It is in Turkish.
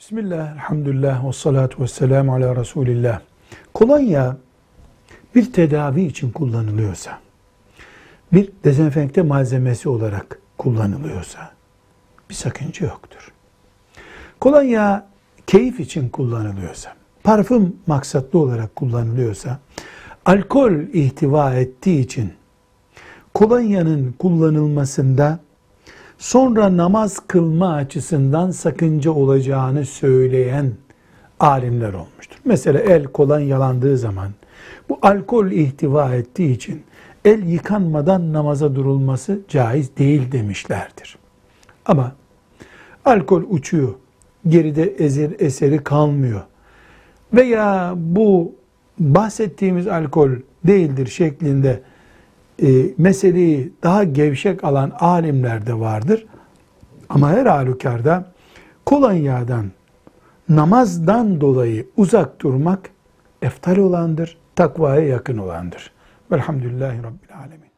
Bismillah, elhamdülillah, ve salatu ve selamu ala Resulillah. Kolonya bir tedavi için kullanılıyorsa, bir dezenfekte malzemesi olarak kullanılıyorsa bir sakınca yoktur. Kolonya keyif için kullanılıyorsa, parfüm maksatlı olarak kullanılıyorsa, alkol ihtiva ettiği için kolonyanın kullanılmasında sonra namaz kılma açısından sakınca olacağını söyleyen alimler olmuştur. Mesela el kolonyalandığı zaman bu alkol ihtiva ettiği için el yıkanmadan namaza durulması caiz değil demişlerdir. Ama alkol uçuyor, geride ezer, eseri kalmıyor veya bu bahsettiğimiz alkol değildir şeklinde e, meseleyi daha gevşek alan alimler de vardır. Ama her halükarda kolonyadan, namazdan dolayı uzak durmak eftal olandır, takvaya yakın olandır. Velhamdülillahi Rabbil Alemin.